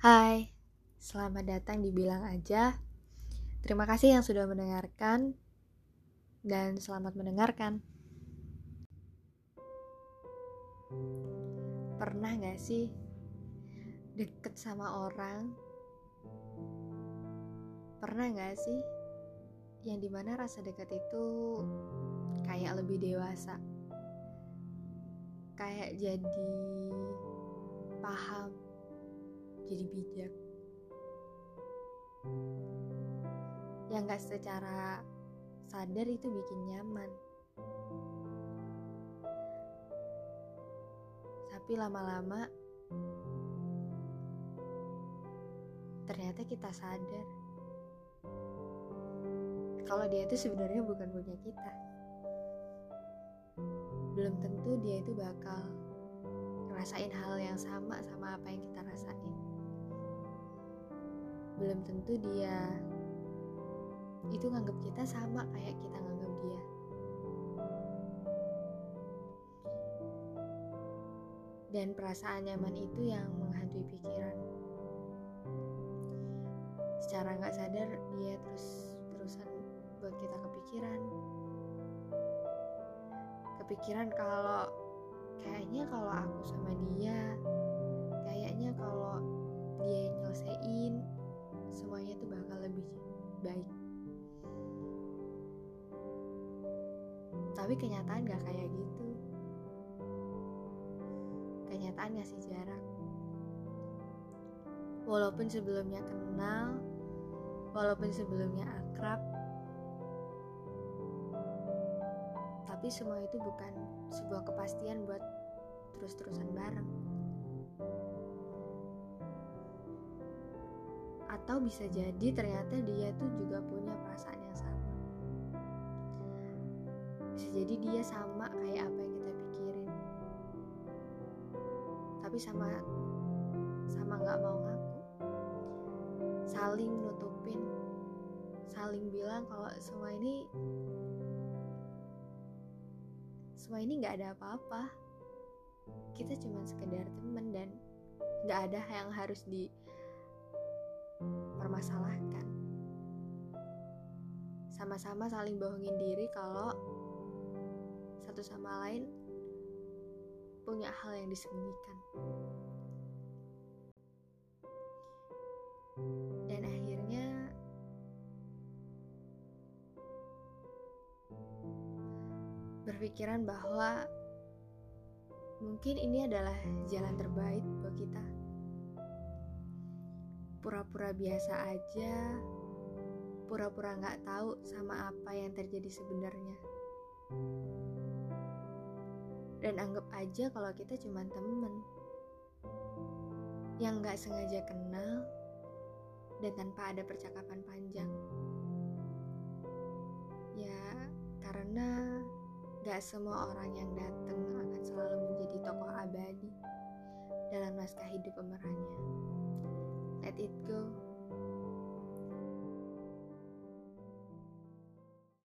Hai, selamat datang di Bilang Aja. Terima kasih yang sudah mendengarkan dan selamat mendengarkan. Pernah gak sih deket sama orang? Pernah gak sih yang di mana rasa dekat itu kayak lebih dewasa? Kayak jadi paham jadi bijak. Yang gak secara sadar itu bikin nyaman. Tapi lama-lama ternyata kita sadar. Kalau dia itu sebenarnya bukan punya kita. Belum tentu dia itu bakal ngerasain hal yang sama sama apa yang kita rasain belum tentu dia itu nganggap kita sama kayak kita nganggap dia. Dan perasaan nyaman itu yang menghantui pikiran. Secara nggak sadar dia terus terusan buat kita kepikiran. Kepikiran kalau kayaknya kalau aku sama tapi kenyataan gak kayak gitu. Kenyataan ngasih jarak walaupun sebelumnya kenal walaupun sebelumnya akrab tapi semua itu bukan sebuah kepastian buat terus-terusan bareng. Atau bisa jadi ternyata dia tuh juga punya perasaan jadi dia sama kayak apa yang kita pikirin. Tapi sama sama nggak mau ngaku. Saling nutupin. Saling bilang kalau semua ini semua ini nggak ada apa-apa. Kita cuma sekedar temen dan nggak ada yang harus di permasalahkan. Sama-sama saling bohongin diri kalau satu sama lain punya hal yang disembunyikan. Dan akhirnya berpikiran bahwa mungkin ini adalah jalan terbaik buat kita pura-pura biasa aja, pura-pura nggak tahu sama apa yang terjadi sebenarnya dan anggap aja kalau kita cuma temen yang nggak sengaja kenal dan tanpa ada percakapan panjang. Ya, karena gak semua orang yang datang akan selalu menjadi tokoh abadi dalam naskah hidup pemerannya.